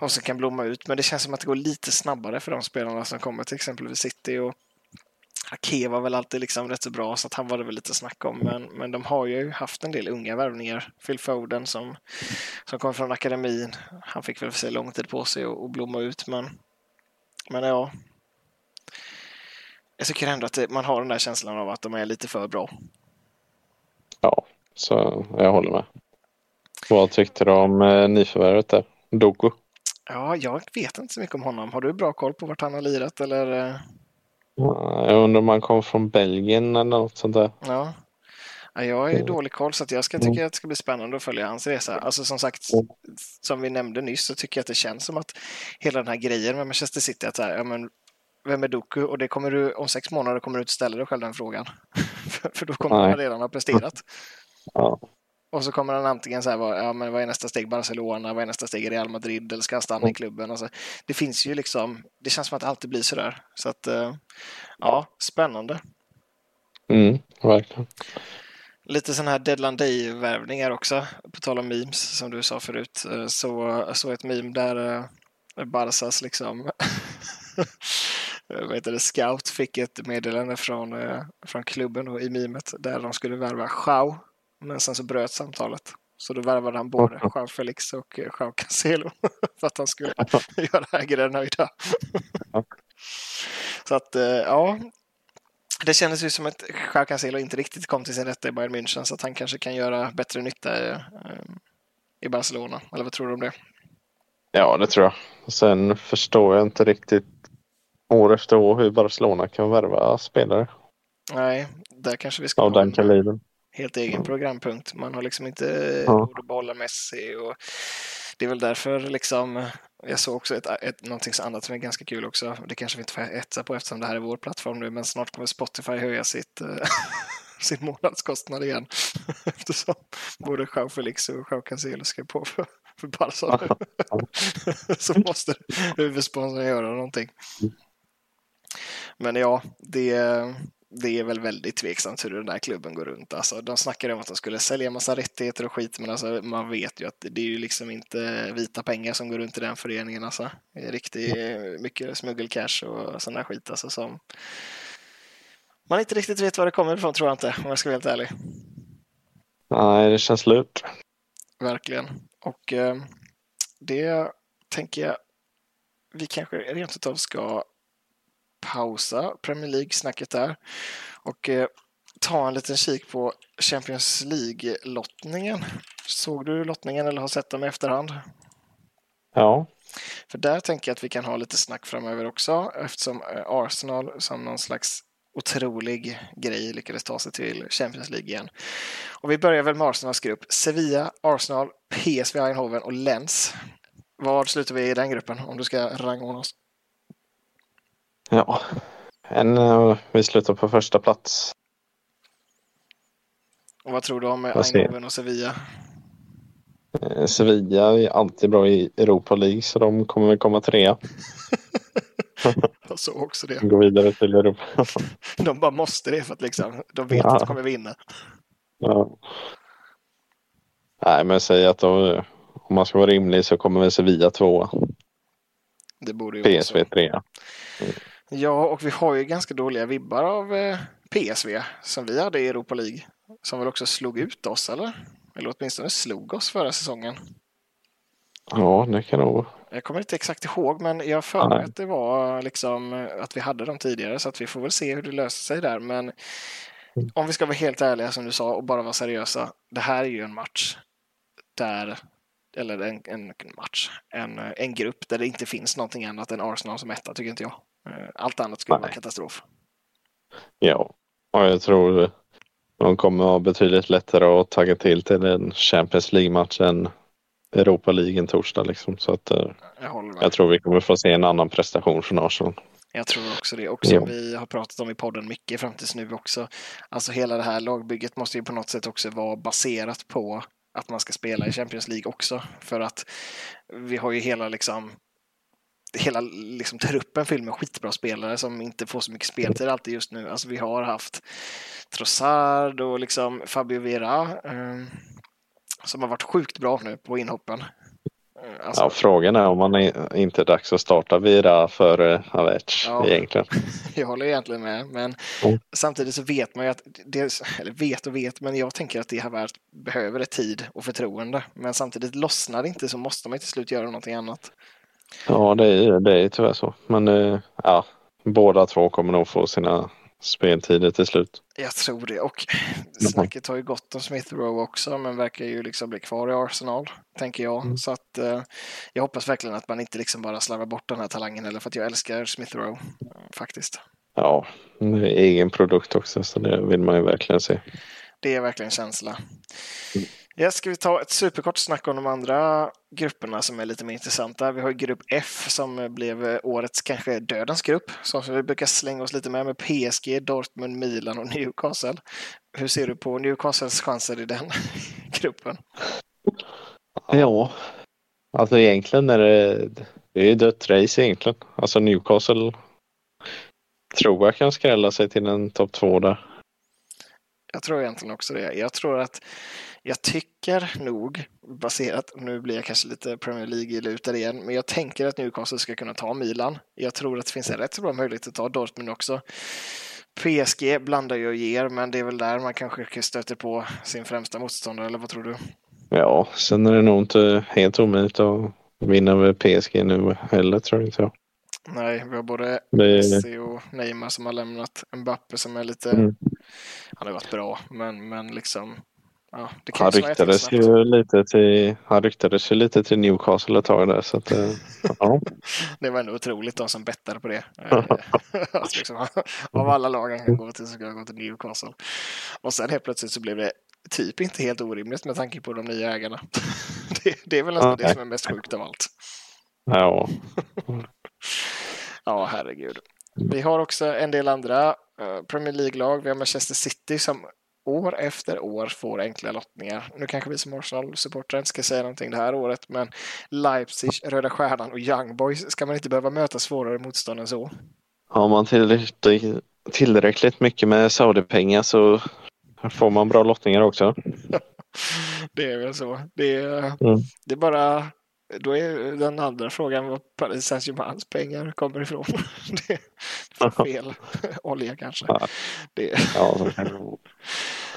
[SPEAKER 1] och så kan blomma ut. Men det känns som att det går lite snabbare för de spelarna som kommer till exempelvis City. Och Ake var väl alltid liksom rätt så bra, så att han var det väl lite snack om. Men, men de har ju haft en del unga värvningar. Phil Foden som, som kom från akademin. Han fick väl för sig lång tid på sig att blomma ut, men men ja. Jag tycker ändå att man har den där känslan av att de är lite för bra.
[SPEAKER 2] Ja, så jag håller med. Vad tyckte du om eh, nyförvärvet där? Doku?
[SPEAKER 1] Ja, jag vet inte så mycket om honom. Har du bra koll på vart han har lirat eller?
[SPEAKER 2] Jag undrar om han kom från Belgien eller något sånt där.
[SPEAKER 1] Ja. Ja, jag har ju dålig koll så jag ska tycka att det ska bli spännande att följa hans resa. Alltså som sagt, som vi nämnde nyss så tycker jag att det känns som att hela den här grejen med Manchester City, att så här, ja, men, vem är Doku? Och det kommer du, om sex månader kommer du inte ställa dig själv den frågan. för då kommer han redan ha presterat.
[SPEAKER 2] Ja.
[SPEAKER 1] Och så kommer han antingen säga, ja, men vad är nästa steg Barcelona, vad är nästa steg Real Madrid eller ska han stanna i klubben? Alltså, det finns ju liksom, det känns som att det alltid blir sådär. Så att, eh, ja, spännande.
[SPEAKER 2] Mm, verkligen.
[SPEAKER 1] Lite sådana här deadline day-värvningar också, på tal om memes som du sa förut. Eh, så, så ett meme där eh, Barsas liksom vad heter det, scout fick ett meddelande från, eh, från klubben och i memet där de skulle värva Schau. Men sen så bröt samtalet. Så då värvade han både Jean Felix och Jean Cancelo för att han skulle göra ägare nöjda. så att ja, det kändes ju som att Joao Cancelo inte riktigt kom till sin rätta i Bayern München så att han kanske kan göra bättre nytta i, eh, i Barcelona. Eller vad tror du om det?
[SPEAKER 2] Ja, det tror jag. Sen förstår jag inte riktigt år efter år hur Barcelona kan värva spelare.
[SPEAKER 1] Nej, där kanske vi ska
[SPEAKER 2] Av den kalibern.
[SPEAKER 1] Helt egen programpunkt. Man har liksom inte ja. råd att behålla Messi och det är väl därför liksom jag såg också ett, ett, någonting annat som är ganska kul också. Det kanske vi inte får etsa på eftersom det här är vår plattform nu, men snart kommer Spotify höja sitt, äh, sin månadskostnad igen. eftersom både Jean Felix och Jean Cancelo ska på för, för Barca. Så måste huvudsponsorn göra någonting. Men ja, det, det är väl väldigt tveksamt hur den där klubben går runt. Alltså, de snackade om att de skulle sälja massa rättigheter och skit, men alltså, man vet ju att det är ju liksom inte vita pengar som går runt i den föreningen. Alltså. Det är riktigt mycket smuggelcash och sån där skit alltså, som man inte riktigt vet var det kommer ifrån, tror jag inte, om jag ska vara helt ärlig.
[SPEAKER 2] Nej, det känns lurt.
[SPEAKER 1] Verkligen. Och eh, det tänker jag vi kanske rent utav ska pausa Premier League-snacket där och eh, ta en liten kik på Champions League-lottningen. Såg du lottningen eller har sett dem i efterhand?
[SPEAKER 2] Ja.
[SPEAKER 1] För där tänker jag att vi kan ha lite snack framöver också eftersom eh, Arsenal som någon slags otrolig grej lyckades ta sig till Champions League igen. Och vi börjar väl med Arsenals grupp. Sevilla, Arsenal, PSV Eindhoven och Lens. Var slutar vi i den gruppen om du ska rangordna oss?
[SPEAKER 2] Ja, en, uh, vi slutar på första plats.
[SPEAKER 1] Och vad tror du om Eindhoven och Sevilla?
[SPEAKER 2] Eh, Sevilla är alltid bra i Europa League så de kommer väl komma trea.
[SPEAKER 1] Jag såg också det.
[SPEAKER 2] Gå vidare till Europa.
[SPEAKER 1] de bara måste det för att liksom, de vet ja. att de kommer vinna.
[SPEAKER 2] Ja. Nej, men säg att de, om man ska vara rimlig så kommer väl Sevilla tvåa.
[SPEAKER 1] Det borde ju
[SPEAKER 2] PSV trea.
[SPEAKER 1] Mm. Ja, och vi har ju ganska dåliga vibbar av eh, PSV som vi hade i Europa League. Som väl också slog ut oss, eller? Eller åtminstone slog oss förra säsongen.
[SPEAKER 2] Ja, det kan nog.
[SPEAKER 1] Jag kommer inte exakt ihåg, men jag för mig att det var liksom att vi hade dem tidigare, så att vi får väl se hur det löser sig där. Men mm. om vi ska vara helt ärliga som du sa och bara vara seriösa. Det här är ju en match där, eller en, en match, en, en grupp där det inte finns någonting annat än Arsenal som etta, tycker inte jag. Eh, allt annat skulle Nej. vara katastrof.
[SPEAKER 2] Ja, och jag tror de kommer ha betydligt lättare att tagga till till en Champions League-match än Europa League en torsdag. Liksom. Så att, eh, jag, jag, tror vi kommer få se en annan prestation från Arsenal.
[SPEAKER 1] Jag tror också det. Och som ja. vi har pratat om i podden mycket fram tills nu också. Alltså hela det här lagbygget måste ju på något sätt också vara baserat på att man ska spela i Champions League också. För att vi har ju hela liksom hela liksom, truppen fylld med skitbra spelare som inte får så mycket speltid alltid just nu. Alltså vi har haft Trossard och liksom Fabio Vera eh, som har varit sjukt bra nu på inhoppen.
[SPEAKER 2] Eh, alltså, ja, frågan är om man är inte är dags att starta Vira för Havertz ja, egentligen.
[SPEAKER 1] Jag håller egentligen med, men mm. samtidigt så vet man ju att, det, eller vet och vet, men jag tänker att det Havertz behöver ett tid och förtroende. Men samtidigt lossnar det inte så måste man till slut göra någonting annat.
[SPEAKER 2] Ja, det är, det är tyvärr så. Men eh, ja, båda två kommer nog få sina speltider till slut.
[SPEAKER 1] Jag tror det och snacket har ju gått om Smith Rowe också men verkar ju liksom bli kvar i Arsenal tänker jag. Mm. Så att eh, jag hoppas verkligen att man inte liksom bara slarvar bort den här talangen eller för att jag älskar Smith Rowe faktiskt.
[SPEAKER 2] Ja, det är egen produkt också så det vill man ju verkligen se.
[SPEAKER 1] Det är verkligen känsla. Mm. Ja, ska vi ta ett superkort snack om de andra grupperna som är lite mer intressanta. Vi har grupp F som blev årets kanske dödens grupp, som vi brukar slänga oss lite med, med PSG, Dortmund, Milan och Newcastle. Hur ser du på Newcastles chanser i den gruppen?
[SPEAKER 2] Ja, alltså egentligen är det, det är dött race egentligen. Alltså Newcastle tror jag kan skrälla sig till en topp två där.
[SPEAKER 1] Jag tror egentligen också det. Jag tror att jag tycker nog, baserat, nu blir jag kanske lite Premier League-lutad igen, men jag tänker att Newcastle ska kunna ta Milan. Jag tror att det finns en rätt så bra möjlighet att ta Dortmund också. PSG blandar ju och ger, men det är väl där man kanske stöter på sin främsta motståndare, eller vad tror du?
[SPEAKER 2] Ja, sen är det nog inte helt omöjligt att vinna med PSG nu heller, tror inte jag.
[SPEAKER 1] Nej, vi har både Messi och Neymar som har lämnat. Mbappe som är lite... Mm. Han har varit bra, men, men liksom Ja,
[SPEAKER 2] han ryktades ju lite till, han ryktades ju lite till Newcastle ett tag där. Så att, eh, ja.
[SPEAKER 1] det var ändå otroligt de som bettade på det. alltså, liksom, av alla lag han kan gå till så ska jag gå till Newcastle. Och sen helt plötsligt så blev det typ inte helt orimligt med tanke på de nya ägarna. det, det är väl nästan okay. det som är mest sjukt av allt.
[SPEAKER 2] Ja.
[SPEAKER 1] ja, herregud. Vi har också en del andra Premier League-lag. Vi har Manchester City som år efter år får enkla lottningar. Nu kanske vi som Arsenal-supportrar inte ska säga någonting det här året, men Leipzig, Röda Stjärnan och Young Boys ska man inte behöva möta svårare motstånd än så.
[SPEAKER 2] Har man tillräckligt, tillräckligt mycket med Saudi-pengar så får man bra lottningar också.
[SPEAKER 1] det är väl så. Det är, mm. det är bara då är den andra frågan var Paris Saint-Germains pengar kommer ifrån. det är fel olja kanske. Det.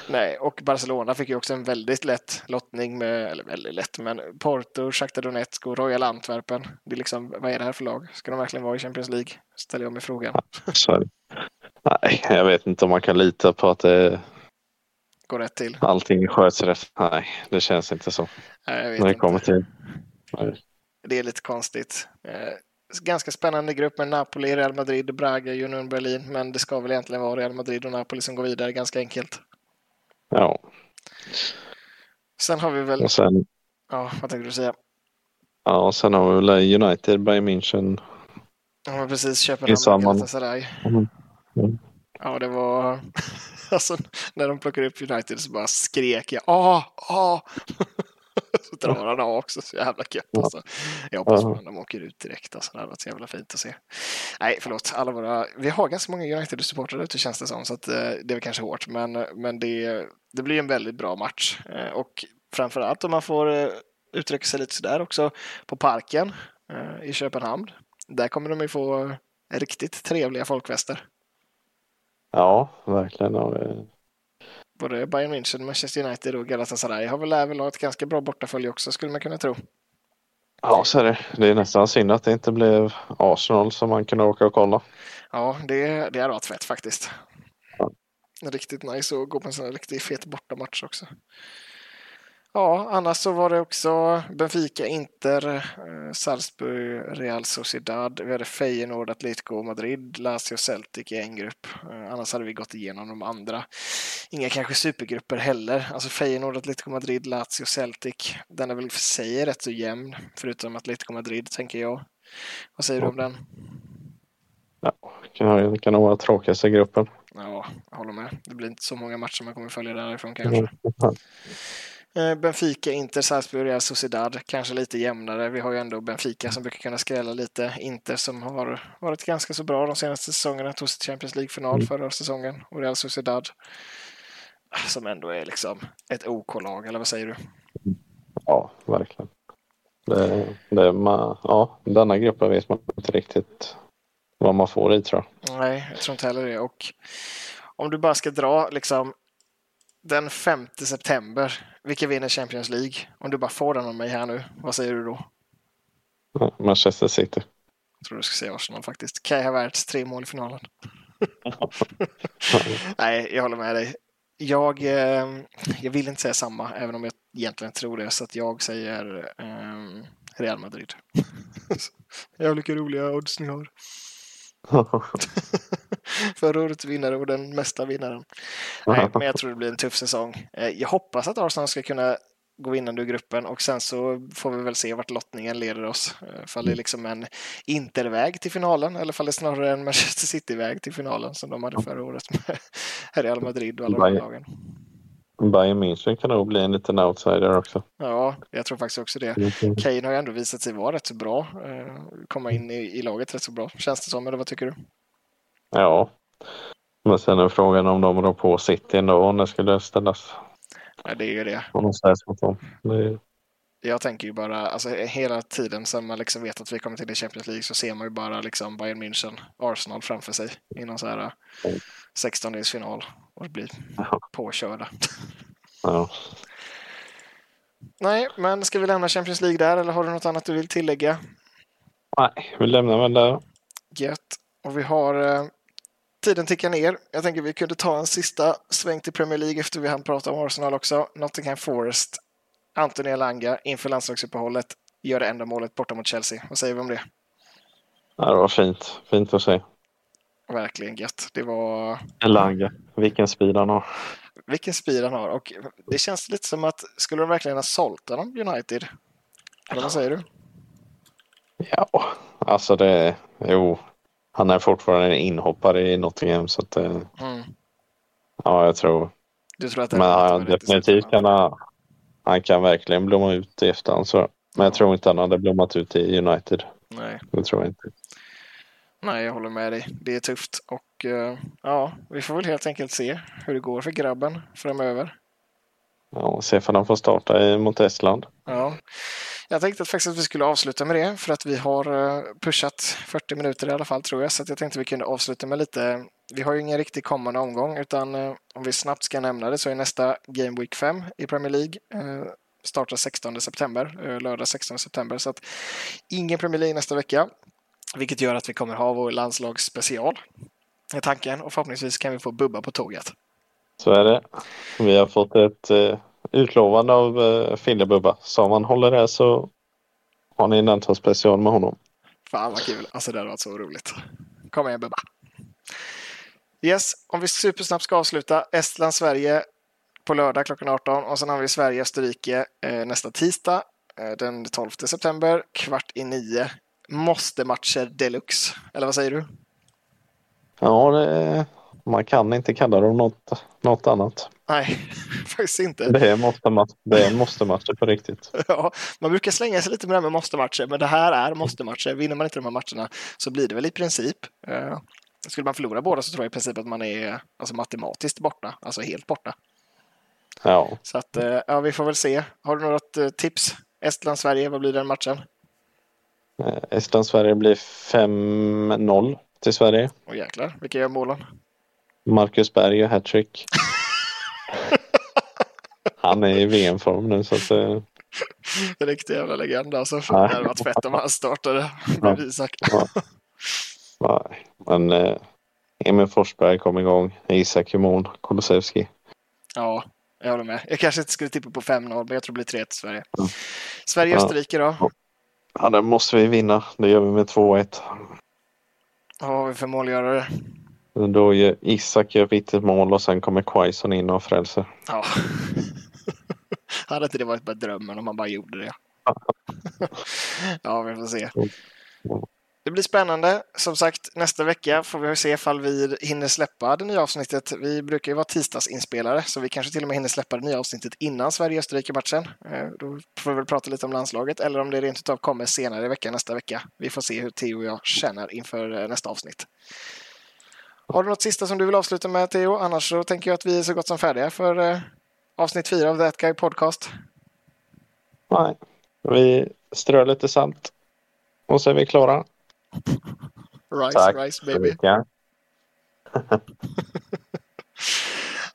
[SPEAKER 1] Nej, och Barcelona fick ju också en väldigt lätt lottning med, eller väldigt lätt, men Porto, Shakhtar Donetsk och Royal Antwerpen. Det är liksom, vad är det här för lag? Ska de verkligen vara i Champions League? Ställer jag mig frågan.
[SPEAKER 2] Nej, jag vet inte om man kan lita på att det
[SPEAKER 1] går rätt till.
[SPEAKER 2] Allting sköts rätt. Nej, det känns inte så.
[SPEAKER 1] Nej,
[SPEAKER 2] När det
[SPEAKER 1] inte.
[SPEAKER 2] kommer till
[SPEAKER 1] det är lite konstigt. Eh, ganska spännande grupp med Napoli, Real Madrid, Braga, Union Berlin. Men det ska väl egentligen vara Real Madrid och Napoli som går vidare ganska enkelt.
[SPEAKER 2] Ja.
[SPEAKER 1] Sen har vi väl...
[SPEAKER 2] Och sen...
[SPEAKER 1] Ja, vad tänkte du säga?
[SPEAKER 2] Ja, och sen har vi väl United, Bayern München.
[SPEAKER 1] Ja, precis. Köpenhamn, Galatasaray. Mm. Mm. Ja, det var... alltså, när de plockade upp United så bara skrek jag ah, ah. Så drar han av också, så jävla gött alltså. Jag hoppas att de åker ut direkt, alltså. det hade varit så jävla fint att se. Nej, förlåt, alla våra... Vi har ganska många United-supportrar ute känns det som, så att, eh, det är kanske hårt, men, men det, det blir en väldigt bra match. Eh, och framförallt om man får eh, uttrycka sig lite sådär också på parken i Köpenhamn. Där kommer de ju få riktigt trevliga folkfester.
[SPEAKER 2] Ja, verkligen
[SPEAKER 1] både Bayern München, Manchester United och Galatasaray har väl även ett ganska bra bortafölje också skulle man kunna tro.
[SPEAKER 2] Ja, så är det. Det är nästan synd att det inte blev Arsenal som man kunde åka och kolla.
[SPEAKER 1] Ja, det, det är varit fett faktiskt. Riktigt nice att gå på en sån här riktigt fet bortamatch också. Ja, annars så var det också Benfica, Inter, eh, Salzburg, Real Sociedad. Vi hade Feyenoord, Atletico Madrid, Lazio Celtic i en grupp. Eh, annars hade vi gått igenom de andra. Inga kanske supergrupper heller. Alltså Feyenoord, Atletico Madrid, Lazio Celtic. Den är väl för sig rätt så jämn, förutom Atletico Madrid, tänker jag. Vad säger du om den?
[SPEAKER 2] Ja, det kan nog vara tråkigaste gruppen.
[SPEAKER 1] Ja, jag håller med. Det blir inte så många matcher man kommer följa därifrån kanske. Eh, Benfica, Inter, Salzburg, Real Sociedad. Kanske lite jämnare. Vi har ju ändå Benfica som brukar kunna skrälla lite. Inter som har varit ganska så bra de senaste säsongerna. Tog sig Champions League-final mm. förra säsongen. Och Real Sociedad som ändå är liksom ett OK-lag, eller vad säger du?
[SPEAKER 2] Ja, verkligen. Det, det, man, ja, denna gruppen vet man inte riktigt vad man får i tror
[SPEAKER 1] jag. Nej, jag tror inte heller det. Och om du bara ska dra liksom den 5 september, vilka vinner Champions League? Om du bara får den av mig här nu, vad säger du då?
[SPEAKER 2] Manchester City.
[SPEAKER 1] Jag tror du ska säga Arsenal faktiskt. Kai Havertz, tre mål i finalen. Nej, jag håller med dig. Jag, eh, jag vill inte säga samma, även om jag egentligen tror det, så att jag säger eh, Real Madrid. Vilka roliga odds ni har. Förra årets vinnare och den mesta vinnaren. Nej, men jag tror det blir en tuff säsong. Eh, jag hoppas att Arsenal ska kunna gå vinnande ur gruppen och sen så får vi väl se vart lottningen leder oss. Eh, fall det är liksom en interväg till finalen eller fall det är snarare en Manchester City-väg till finalen som de hade förra året med Real Madrid och alla de lagen.
[SPEAKER 2] Bayern München kan nog bli en liten outsider också.
[SPEAKER 1] Ja, jag tror faktiskt också det. Mm. Kane har ju ändå visat sig vara rätt så bra. Eh, komma in i, i laget rätt så bra, känns det som. Eller vad tycker du?
[SPEAKER 2] Ja, men sen är frågan om de rår på City ändå när det skulle ställas.
[SPEAKER 1] Ja, det är ju det.
[SPEAKER 2] det
[SPEAKER 1] Jag tänker ju bara, alltså hela tiden sen man liksom vet att vi kommer till Champions League så ser man ju bara liksom Bayern München, Arsenal framför sig i någon så här 16-delsfinal och blir ja. påkörda.
[SPEAKER 2] Ja.
[SPEAKER 1] Nej, men ska vi lämna Champions League där eller har du något annat du vill tillägga?
[SPEAKER 2] Nej, vi lämnar väl där.
[SPEAKER 1] Gött. Och vi har eh, tiden tickar ner. Jag tänker vi kunde ta en sista sväng till Premier League efter vi hann prata om Arsenal också. Nottingham Forest, Anthony Elanga inför landslagsuppehållet gör det enda målet borta mot Chelsea. Vad säger vi om det?
[SPEAKER 2] Ja, det var fint. Fint att se.
[SPEAKER 1] Verkligen gött. Det var...
[SPEAKER 2] Elanga, vilken speed han har.
[SPEAKER 1] Vilken speed han har. Och det känns lite som att skulle de verkligen ha sålt honom United? Eller vad säger du?
[SPEAKER 2] Ja, alltså det... Jo, han är fortfarande en inhoppare i Nottingham så att... Mm. Ja, jag tror...
[SPEAKER 1] Du tror att
[SPEAKER 2] det Men han definitivt kan han, han kan verkligen blomma ut i efterhand. Så. Men ja. jag tror inte han hade blommat ut i United.
[SPEAKER 1] Nej.
[SPEAKER 2] Det tror jag inte.
[SPEAKER 1] Nej, jag håller med dig. Det är tufft och uh, ja, vi får väl helt enkelt se hur det går för grabben framöver.
[SPEAKER 2] Ja, se om han får starta mot Estland.
[SPEAKER 1] Ja. Jag tänkte att faktiskt att vi skulle avsluta med det för att vi har eh, pushat 40 minuter i alla fall tror jag. Så jag tänkte att vi kunde avsluta med lite. Vi har ju ingen riktig kommande omgång utan eh, om vi snabbt ska nämna det så är nästa Game Week 5 i Premier League startar 16 september, lördag 16 september. Så att ingen Premier League nästa vecka. Vilket gör att vi kommer ha vår landslagsspecial. Är tanken och förhoppningsvis kan vi få Bubba på tåget.
[SPEAKER 2] Så är det. Vi har fått ett eh, utlovande av eh, Fille Bubba. Så om han håller det så har ni en special med honom.
[SPEAKER 1] Fan vad kul. Alltså det hade varit så roligt. Kom igen Bubba. Yes, om vi supersnabbt ska avsluta. Estland, Sverige på lördag klockan 18 och sen har vi Sverige, Österrike eh, nästa tisdag eh, den 12 september kvart i nio måste-matcher deluxe. Eller vad säger du?
[SPEAKER 2] Ja, det, man kan inte kalla dem något, något annat.
[SPEAKER 1] Nej, faktiskt inte.
[SPEAKER 2] Det är måste-matcher det måste på riktigt.
[SPEAKER 1] ja, man brukar slänga sig lite med det här med måste-matcher, men det här är måste-matcher. Vinner man inte de här matcherna så blir det väl i princip eh, skulle man förlora båda så tror jag i princip att man är alltså, matematiskt borta, alltså helt borta.
[SPEAKER 2] Ja.
[SPEAKER 1] Så att, eh, ja, vi får väl se. Har du något eh, tips? Estland-Sverige, vad blir den matchen?
[SPEAKER 2] Eh, Estland-Sverige blir 5-0 till Sverige.
[SPEAKER 1] Åh jäklar, vilka gör målen? Marcus
[SPEAKER 2] Berg och hattrick. han är i VM-form nu så att... Uh...
[SPEAKER 1] Riktig jävla legend alltså. Det hade varit fett om han startade med Isak.
[SPEAKER 2] Nej, men uh, Emil Forsberg kom igång. Isak i mål. Kulusevski.
[SPEAKER 1] Ja, jag håller med. Jag kanske inte skulle tippa på 5-0, men jag tror det blir 3 till Sverige. Mm. Sverige-Österrike då?
[SPEAKER 2] Ja, den måste vi vinna. Det gör vi med 2-1.
[SPEAKER 1] Vad har vi för målgörare?
[SPEAKER 2] Då gör Isak gör ett mål och sen kommer Quaison in och frälser.
[SPEAKER 1] Ja. Hade inte det varit bara drömmen om man bara gjorde det? ja, vi får se. Det blir spännande. Som sagt, nästa vecka får vi se ifall vi hinner släppa det nya avsnittet. Vi brukar ju vara tisdagsinspelare, så vi kanske till och med hinner släppa det nya avsnittet innan Sverige-Österrike-matchen. Eh, då får vi väl prata lite om landslaget, eller om det rent utav kommer senare i veckan nästa vecka. Vi får se hur Theo och jag känner inför eh, nästa avsnitt. Har du något sista som du vill avsluta med, Theo? Annars så tänker jag att vi är så gott som färdiga för eh, avsnitt fyra av That Guy Podcast.
[SPEAKER 2] Nej, vi strör lite salt och så är vi klara.
[SPEAKER 1] Rice, tack rice baby.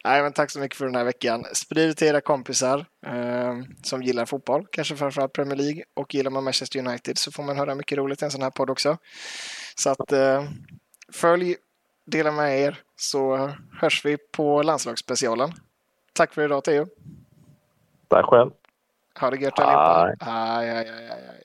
[SPEAKER 1] Nej, men tack så mycket för den här veckan. Sprid till era kompisar eh, som gillar fotboll, kanske framförallt Premier League. Och gillar man Manchester United så får man höra mycket roligt i en sån här podd också. Så att eh, följ, dela med er så hörs vi på landslagsspecialen. Tack för idag Theo.
[SPEAKER 2] Tack själv.
[SPEAKER 1] Ha det gött allihopa. Hej, hej, hej.